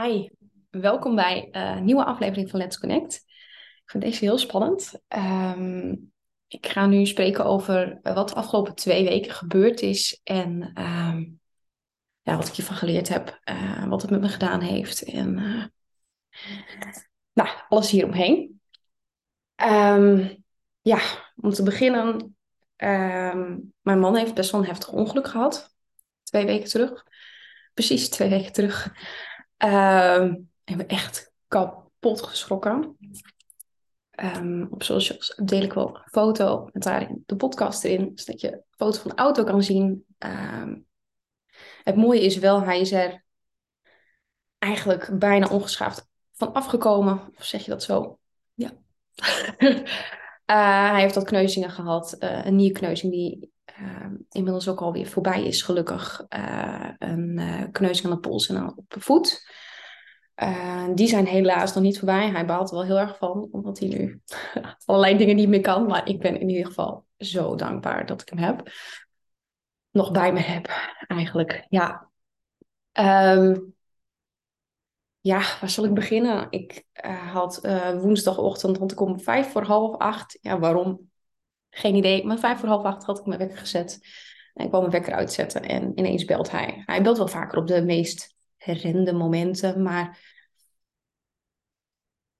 Hi, welkom bij eh, een nieuwe aflevering van Let's Connect. Ik vind deze heel spannend. Ehm, ik ga nu spreken over wat de afgelopen twee weken gebeurd is en ehm, ja, wat ik hiervan geleerd heb, uh, wat het met me gedaan heeft en uh, nou, alles hieromheen. Um, ja, om te beginnen, mijn man heeft best wel een heftig ongeluk gehad, twee weken terug. Precies twee weken terug. Uh, ik ben echt kapot geschrokken. Um, op socials deel ik wel een foto met daarin de podcast erin, zodat je een foto van de auto kan zien. Um, het mooie is wel, hij is er eigenlijk bijna ongeschaafd van afgekomen. Of zeg je dat zo? Ja. uh, hij heeft wat kneuzingen gehad. Uh, een nierkneuzing die uh, inmiddels ook alweer voorbij is, gelukkig. Uh, een uh, kneuzing aan de pols en op de voet. die zijn helaas nog niet voorbij. Hij baalt er wel heel erg van, omdat hij nu allerlei dingen niet meer kan. Maar ik ben in ieder geval zo dankbaar dat ik hem heb. Nog bij me heb, eigenlijk. Ja. Um, ja, waar zal ik beginnen? Ik had woensdagochtend, want ik kom vijf voor half acht. Ja, waarom? Geen idee. Maar vijf voor half acht had ik mijn wekker gezet. En ik kwam mijn wekker uitzetten en ineens belt hij. Hij belt wel vaker op de meest herende momenten, maar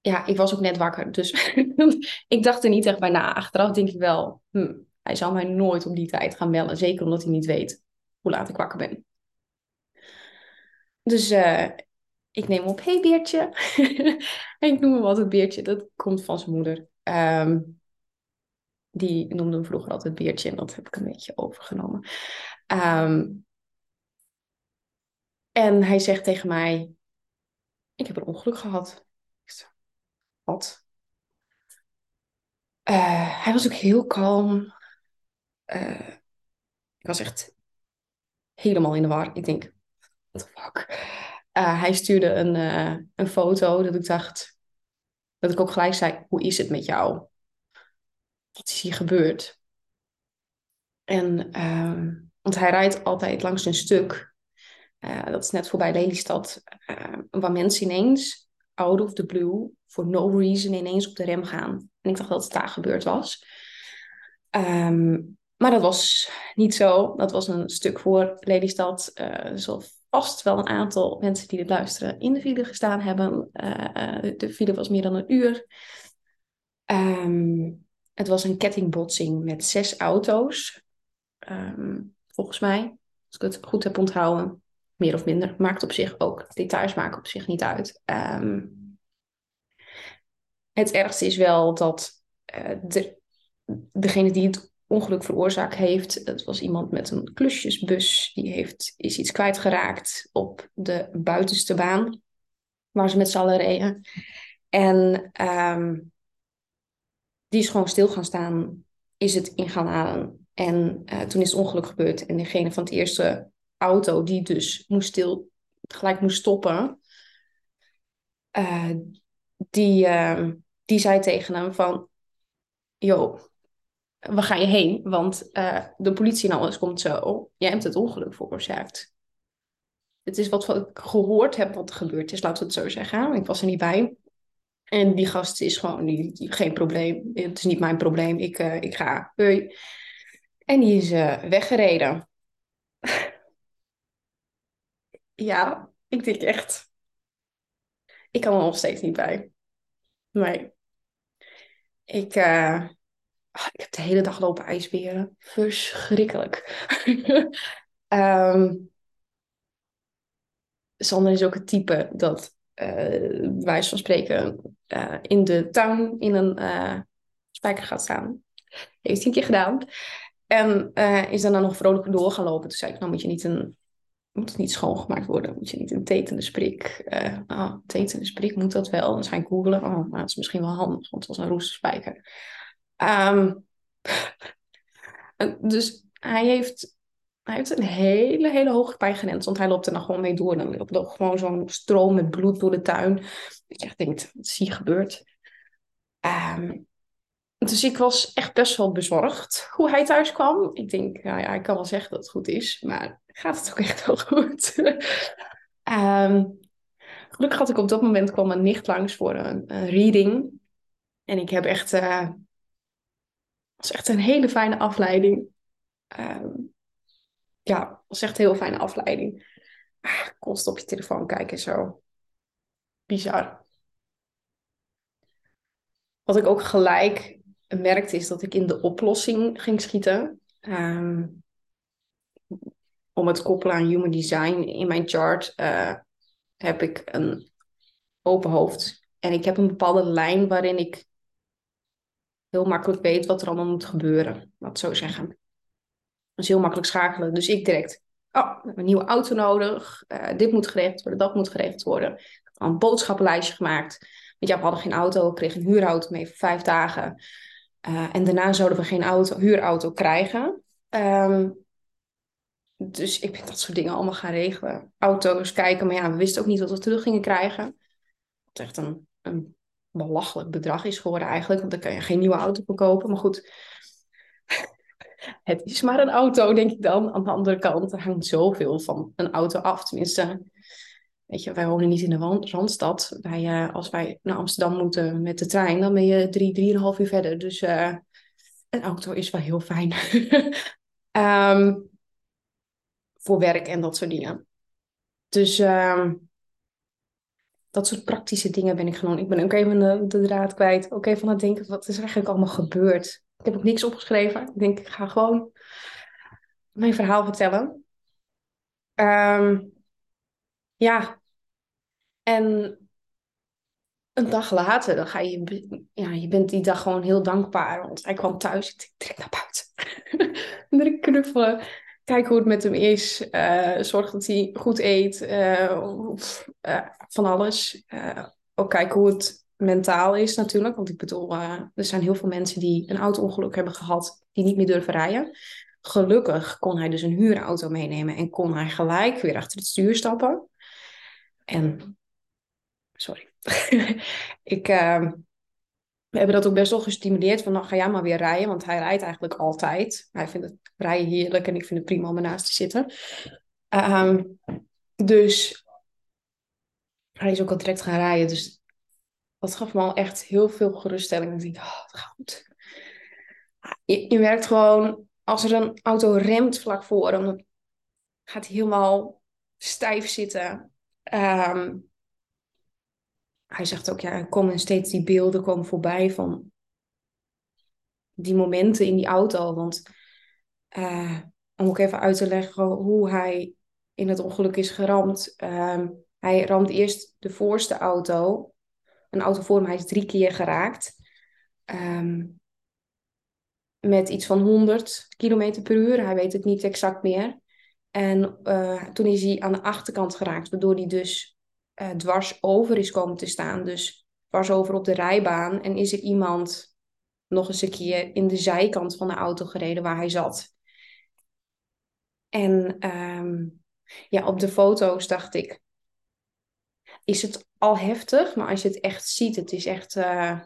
ja, ik was ook net wakker. Dus ik dacht er niet echt bij na. Achteraf denk ik wel, hm, hij zal mij nooit op die tijd gaan bellen. Zeker omdat hij niet weet hoe laat ik wakker ben. Dus uh, ik neem op, hey Beertje. en ik noem hem altijd Beertje, dat komt van zijn moeder. Um, die noemde hem vroeger altijd Beertje en dat heb ik een beetje overgenomen. Um, en hij zegt tegen mij, ik heb een ongeluk gehad. Wat? Uh, hij was ook heel kalm. Uh, ik was echt helemaal in de war. Ik denk, what the fuck? Uh, hij stuurde een, een foto dat ik dacht, dat ik ook gelijk zei, hoe is het met jou? Wat is hier gebeurd? En, uh, want hij rijdt altijd langs een stuk, uh, dat is net voorbij Lelystad, uh, waar mensen ineens, out of the blue, for no reason ineens op de rem gaan. En ik dacht dat het daar gebeurd was. Um, maar dat was niet zo. Dat was een stuk voor Lelystad. Uh, er vast wel een aantal mensen die dit luisteren in de file gestaan hebben. de file was meer dan een uur. Um, het was een kettingbotsing met zes auto's. Um, volgens mij, als ik het goed heb onthouden. Meer of minder. Maakt op zich ook. Details maken op zich niet uit. Um, het ergste is wel dat uh, de, degene die het ongeluk veroorzaakt heeft, het was iemand met een klusjesbus. Die heeft, is iets kwijtgeraakt op de buitenste baan. Waar ze met z'n allen reden. En um, die is gewoon stil gaan staan, is het in gaan halen. En uh, toen is het ongeluk gebeurd. En degene van het eerste auto, die dus moest stil, gelijk moest stoppen, uh, die, uh, die zei tegen hem van, joh, waar ga je heen? Want de politie en alles komt zo. Jij hebt het ongeluk veroorzaakt. Het is wat ik gehoord heb wat er gebeurd is, laten we het zo zeggen. Ik was er niet bij. En die gast is gewoon die, geen probleem. Het is niet mijn probleem. Ik, uh, ik ga. Hoi. En die is uh, weggereden. ja, ik denk echt. Ik kan er nog steeds niet bij. Nee. Ik, uh, ik heb de hele dag lopen ijsberen. Verschrikkelijk. um, Sander is ook het type dat uh, wijze van spreken, uh, in de tuin in een uh, spijker gaat staan. Heeft hij een keer gedaan. En is daarna nog vrolijk door gaan lopen. Toen zei ik, nou moet je niet een... Moet het niet schoongemaakt worden? Moet je niet een tetende sprik? Oh, tetende sprik moet dat wel. Dan ga ik googlen. Oh, nou, dat is misschien wel handig, want het was een roeste spijker. Um, dus hij heeft hij heeft een hele, hele hoge pijngrens, want hij loopt er nog gewoon mee door. Dan loopt gewoon zo'n stroom met bloed door de tuin. Dat je echt denkt, wat is hier gebeurd? Um, dus ik was echt best wel bezorgd hoe hij thuis kwam. Ik denk, nou ja, ik kan wel zeggen dat het goed is, maar gaat het ook echt wel goed? um, gelukkig had ik op dat moment kwam een nicht langs voor een, een reading. En ik heb echt, uh, was echt een hele fijne afleiding. Uh, ja, was echt een heel fijne afleiding. Ah, constant op je telefoon kijken zo. Bizar. Wat ik ook gelijk merkte is dat ik in de oplossing ging schieten. Um, om het koppelen aan human design in mijn chart uh, heb ik een open hoofd. En ik heb een bepaalde lijn waarin ik heel makkelijk weet wat er allemaal moet gebeuren. Laat zo zeggen. Dat is heel makkelijk schakelen. Dus ik direct, oh, we een nieuwe auto nodig. Uh, dit moet geregeld worden, dat moet geregeld worden. Ik heb al een boodschappenlijstje gemaakt. Want ja, we hadden geen auto. Ik kreeg een huurauto mee voor vijf dagen. Uh, en daarna zouden we geen auto, huurauto krijgen. Um, dus ik ben dat soort dingen allemaal gaan regelen. Auto's kijken, maar ja, we wisten ook niet wat we terug gingen krijgen. Wat echt een, een belachelijk bedrag is geworden eigenlijk. Want dan kan je geen nieuwe auto verkopen. Maar goed, het is maar een auto, denk ik dan. Aan de andere kant, er hangt zoveel van een auto af. Tenminste, weet je, wij wonen niet in de Randstad. Wij, uh, als wij naar Amsterdam moeten met de trein, dan ben je drie, drieënhalf uur verder. Dus uh, een auto is wel heel fijn. um, voor werk en dat soort dingen. Dus uh, dat soort praktische dingen ben ik gewoon. Ik ben ook even de, de draad kwijt. Ook even aan het denken, wat is eigenlijk allemaal gebeurd? Ik heb ook niks opgeschreven. Ik denk, ik ga gewoon mijn verhaal vertellen. Um, ja. En een dag later, dan ga je, ja, je bent die dag gewoon heel dankbaar. Want hij kwam thuis, ik trek naar buiten. en knuffelen. Kijk hoe het met hem is. Uh, zorg dat hij goed eet. Uh, uh, van alles. ook kijken hoe het mentaal is natuurlijk. Want ik bedoel, er zijn heel veel mensen die een auto-ongeluk hebben gehad. Die niet meer durven rijden. Gelukkig kon hij dus een huurauto meenemen. En kon hij gelijk weer achter het stuur stappen. En... Sorry. ik we hebben dat ook best wel gestimuleerd. Van nou ga jij maar weer rijden. Want hij rijdt eigenlijk altijd. Hij vindt het rijden heerlijk. En ik vind het prima om ernaast te zitten. Um, dus hij is ook al direct gaan rijden. Dus dat gaf me al echt heel veel geruststelling. Ik denk, oh, dat gaat goed. Je, merkt gewoon, als er een auto remt vlak voor dan gaat hij helemaal stijf zitten. Um, hij zegt ook, ja, er komen steeds die beelden komen voorbij van die momenten in die auto. Want uh, om ook even uit te leggen hoe hij in het ongeluk is geramd. Uh, hij ramt eerst de voorste auto. Een auto voor hem, hij is drie keer geraakt. Um, met iets van 100 km per uur. Hij weet het niet exact meer. En uh, toen is hij aan de achterkant geraakt, waardoor hij dus uh, dwars over is komen te staan. Dus dwars over op de rijbaan. En is er iemand nog eens een keer in de zijkant van de auto gereden waar hij zat. En um, ja, op de foto's dacht ik, is het al heftig, maar als je het echt ziet, het is echt uh,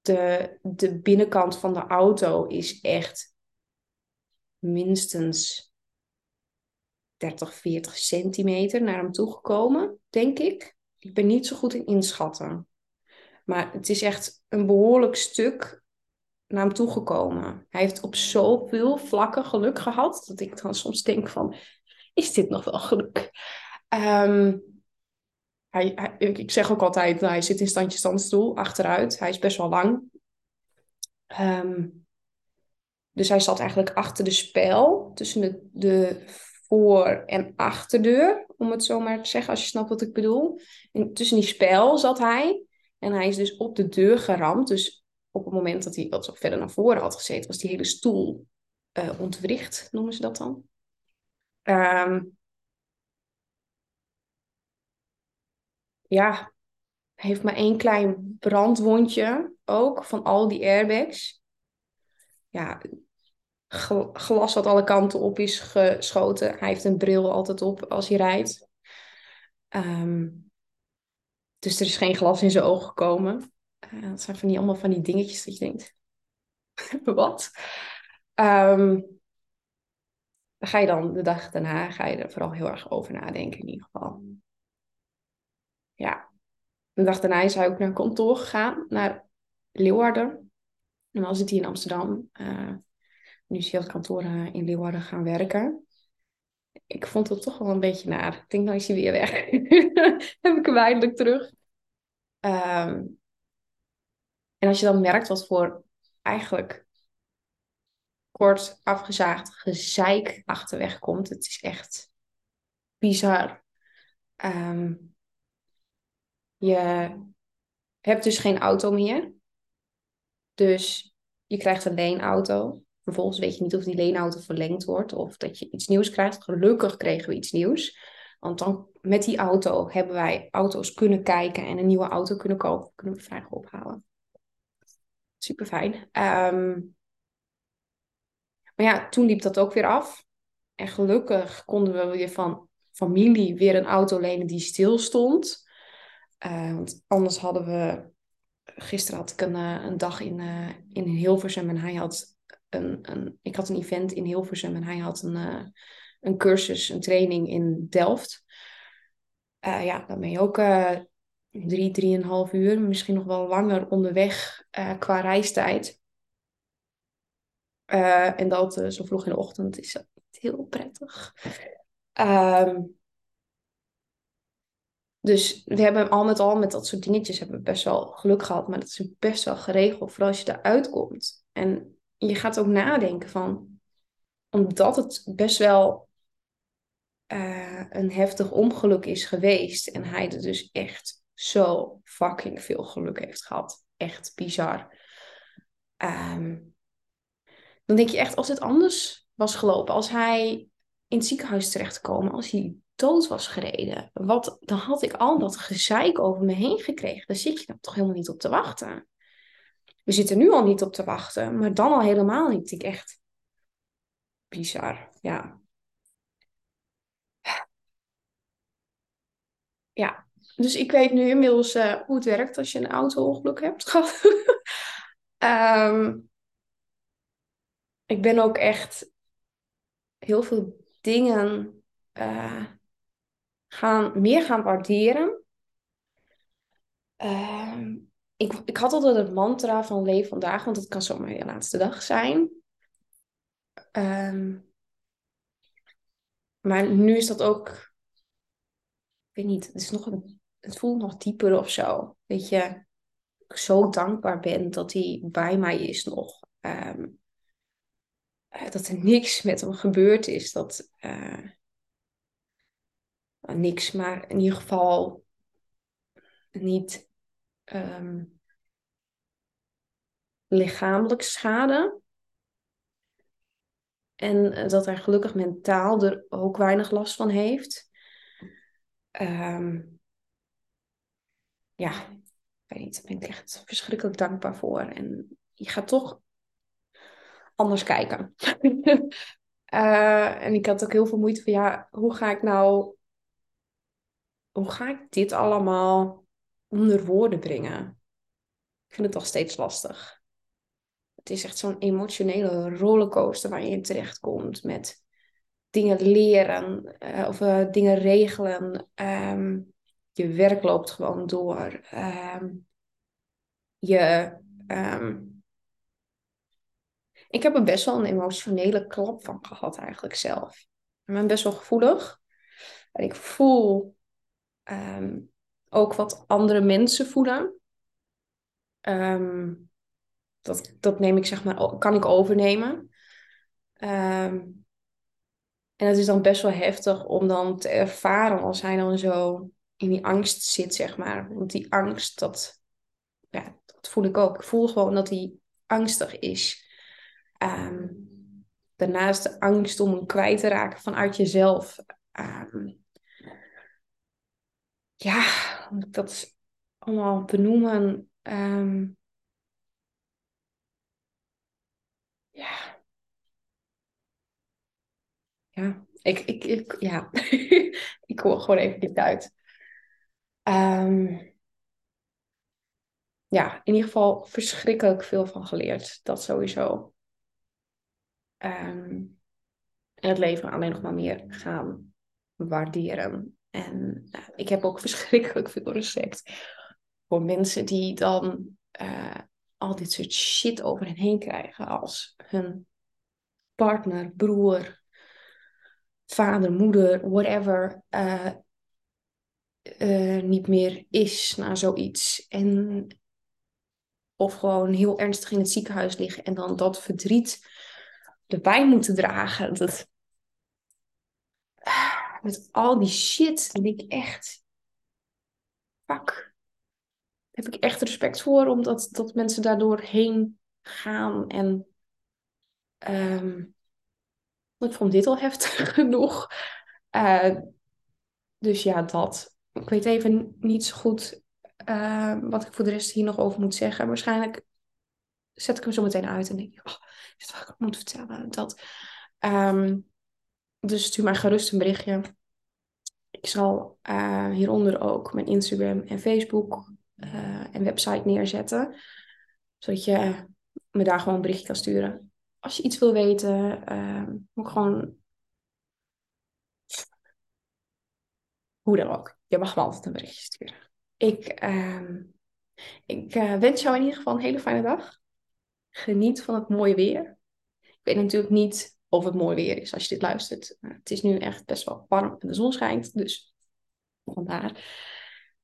de, de binnenkant van de auto is echt minstens 30, 40 centimeter naar hem toe gekomen, denk ik. Ik ben niet zo goed in inschatten. Maar het is echt een behoorlijk stuk naar hem toegekomen. Hij heeft op zoveel vlakken geluk gehad, dat ik dan soms denk van, is dit nog wel geluk? Um, hij, ik zeg ook altijd, nou, hij zit in standje standstoel, achteruit. Hij is best wel lang. Um, dus hij zat eigenlijk achter de spel, tussen de, de voor- en achterdeur, om het zo maar te zeggen, als je snapt wat ik bedoel. En tussen die spel zat hij en hij is dus op de deur geramd. Dus op het moment dat hij wat verder naar voren had gezeten, was die hele stoel uh, ontwricht, noemen ze dat dan. Um, ja, heeft maar één klein brandwondje ook van al die airbags. Ja, glas wat alle kanten op is geschoten. Hij heeft een bril altijd op als hij rijdt. Um, dus er is geen glas in zijn ogen gekomen. Uh, dat zijn van die, allemaal van die dingetjes dat je denkt, wat? Um, ga je dan de dag daarna ga je er vooral heel erg over nadenken in ieder geval. Ja, de dag daarna is hij ook naar kantoor gegaan, naar Leeuwarden. Normaal zit hij in Amsterdam. Uh, nu is hij op het kantoor uh, in Leeuwarden gaan werken. Ik vond het toch wel een beetje naar. Ik denk, nou is hij weer weg. Heb ik hem eindelijk terug. Um, en als je dan merkt wat voor eigenlijk kort afgezaagd gezeik achterweg komt, het is echt bizar. Um, je hebt dus geen auto meer. Dus je krijgt een leenauto. Vervolgens weet je niet of die leenauto verlengd wordt of dat je iets nieuws krijgt. Gelukkig kregen we iets nieuws. Want dan met die auto hebben wij auto's kunnen kijken en een nieuwe auto kunnen kopen. Kunnen we vrij ophalen. Super fijn. Ehm, maar ja, toen liep dat ook weer af. En gelukkig konden we weer van familie weer een auto lenen die stil stond. Uh, want anders hadden we. Gisteren had ik een, uh, een dag in, uh, in Hilversum en hij had een, een. Ik had een event in Hilversum en hij had een, een cursus, een training in Delft. ja, dan ben je ook drie, drieënhalf uur, misschien nog wel langer onderweg qua reistijd. en dat zo vroeg in de ochtend is heel prettig. Um, dus we hebben al met al met dat soort dingetjes hebben we best wel geluk gehad. Maar dat is best wel geregeld. Vooral als je eruit komt. En je gaat ook nadenken van... Omdat het best wel uh, een heftig ongeluk is geweest. En hij er dus echt zo fucking veel geluk heeft gehad. Echt bizar. Um, dan denk je echt, als het anders was gelopen. Als hij in het ziekenhuis terecht komen. Als hij dood was gereden. Wat, dan had ik al dat gezeik over me heen gekregen. Daar zit je dan toch helemaal niet op te wachten. We zitten nu al niet op te wachten, maar dan al helemaal niet. Ik echt bizar, ja. Ja, dus ik weet nu inmiddels uh, hoe het werkt als je een auto-ongeluk hebt um, ik ben ook echt heel veel dingen uh, gaan, meer gaan waarderen. Uh, ik, ik had altijd het mantra van leef vandaag, want het kan zomaar je laatste dag zijn. Um, maar nu is dat ook, ik weet niet, het, is nog een, het voelt nog dieper of zo. Weet je, ik zo dankbaar ben dat hij bij mij is nog. Um, dat er niks met hem gebeurd is. Dat, nou, niks, maar in ieder geval niet um, lichamelijk schade. En eh, dat hij gelukkig mentaal er ook weinig last van heeft. Um, ja, ik weet niet, daar ben ik echt verschrikkelijk dankbaar voor. En je gaat toch anders kijken. uh, en ik had ook heel veel moeite van, ja, hoe ga ik nou hoe ga ik dit allemaal onder woorden brengen? Ik vind het toch steeds lastig. Het is echt zo'n emotionele rollercoaster waar je in terechtkomt met dingen leren uh, of uh, dingen regelen. Um, je werk loopt gewoon door. Um, je, um, ik heb er best wel een emotionele klap van gehad eigenlijk zelf. Ik ben best wel gevoelig. En ik voel um, ook wat andere mensen voelen. Um, dat, dat neem ik zeg maar, kan ik overnemen. Um, en het is dan best wel heftig om dan te ervaren als hij dan zo in die angst zit, zeg maar. Want die angst, dat, ja, dat voel ik ook. Ik voel gewoon dat hij angstig is. Daarnaast de angst om hem kwijt te raken vanuit jezelf. Um, ja, dat allemaal benoemen. Um, ja. Ja, ik, ik, ik, ja. ik hoor gewoon even dit uit. Um, ja, in ieder geval verschrikkelijk veel van geleerd. Dat sowieso. Um, en het leven alleen nog maar meer gaan waarderen. En uh, ik heb ook verschrikkelijk veel respect voor mensen die dan uh, al dit soort shit over hen heen krijgen. Als hun partner, broer, vader, moeder, whatever, uh, niet meer is na zoiets. En of gewoon heel ernstig in het ziekenhuis liggen en dan dat verdriet erbij moeten dragen. Dat, met al die shit, denk ik echt, fuck. Heb ik echt respect voor, omdat dat mensen daardoor heen gaan. En um, ik vond dit al heftig genoeg. Uh, dus ja, dat. Ik weet even niet zo goed uh, wat ik voor de rest hier nog over moet zeggen. Waarschijnlijk zet ik hem zo meteen uit en denk ik, oh, is wat ik moet vertellen? Dat. Um, dus stuur mij gerust een berichtje. Ik zal uh, hieronder ook mijn Instagram en Facebook uh, en website neerzetten. Zodat je me daar gewoon een berichtje kan sturen. Als je iets wil weten, uh, ook gewoon. Hoe dan ook. Je mag me altijd een berichtje sturen. Ik, uh, ik wens jou in ieder geval een hele fijne dag. Geniet van het mooie weer. Ik weet natuurlijk niet of het mooi weer is als je dit luistert. het is nu echt best wel warm en de zon schijnt. Dus vandaar.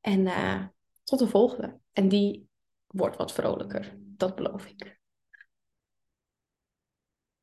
En uh, tot de volgende. En die wordt wat vrolijker. Dat beloof ik.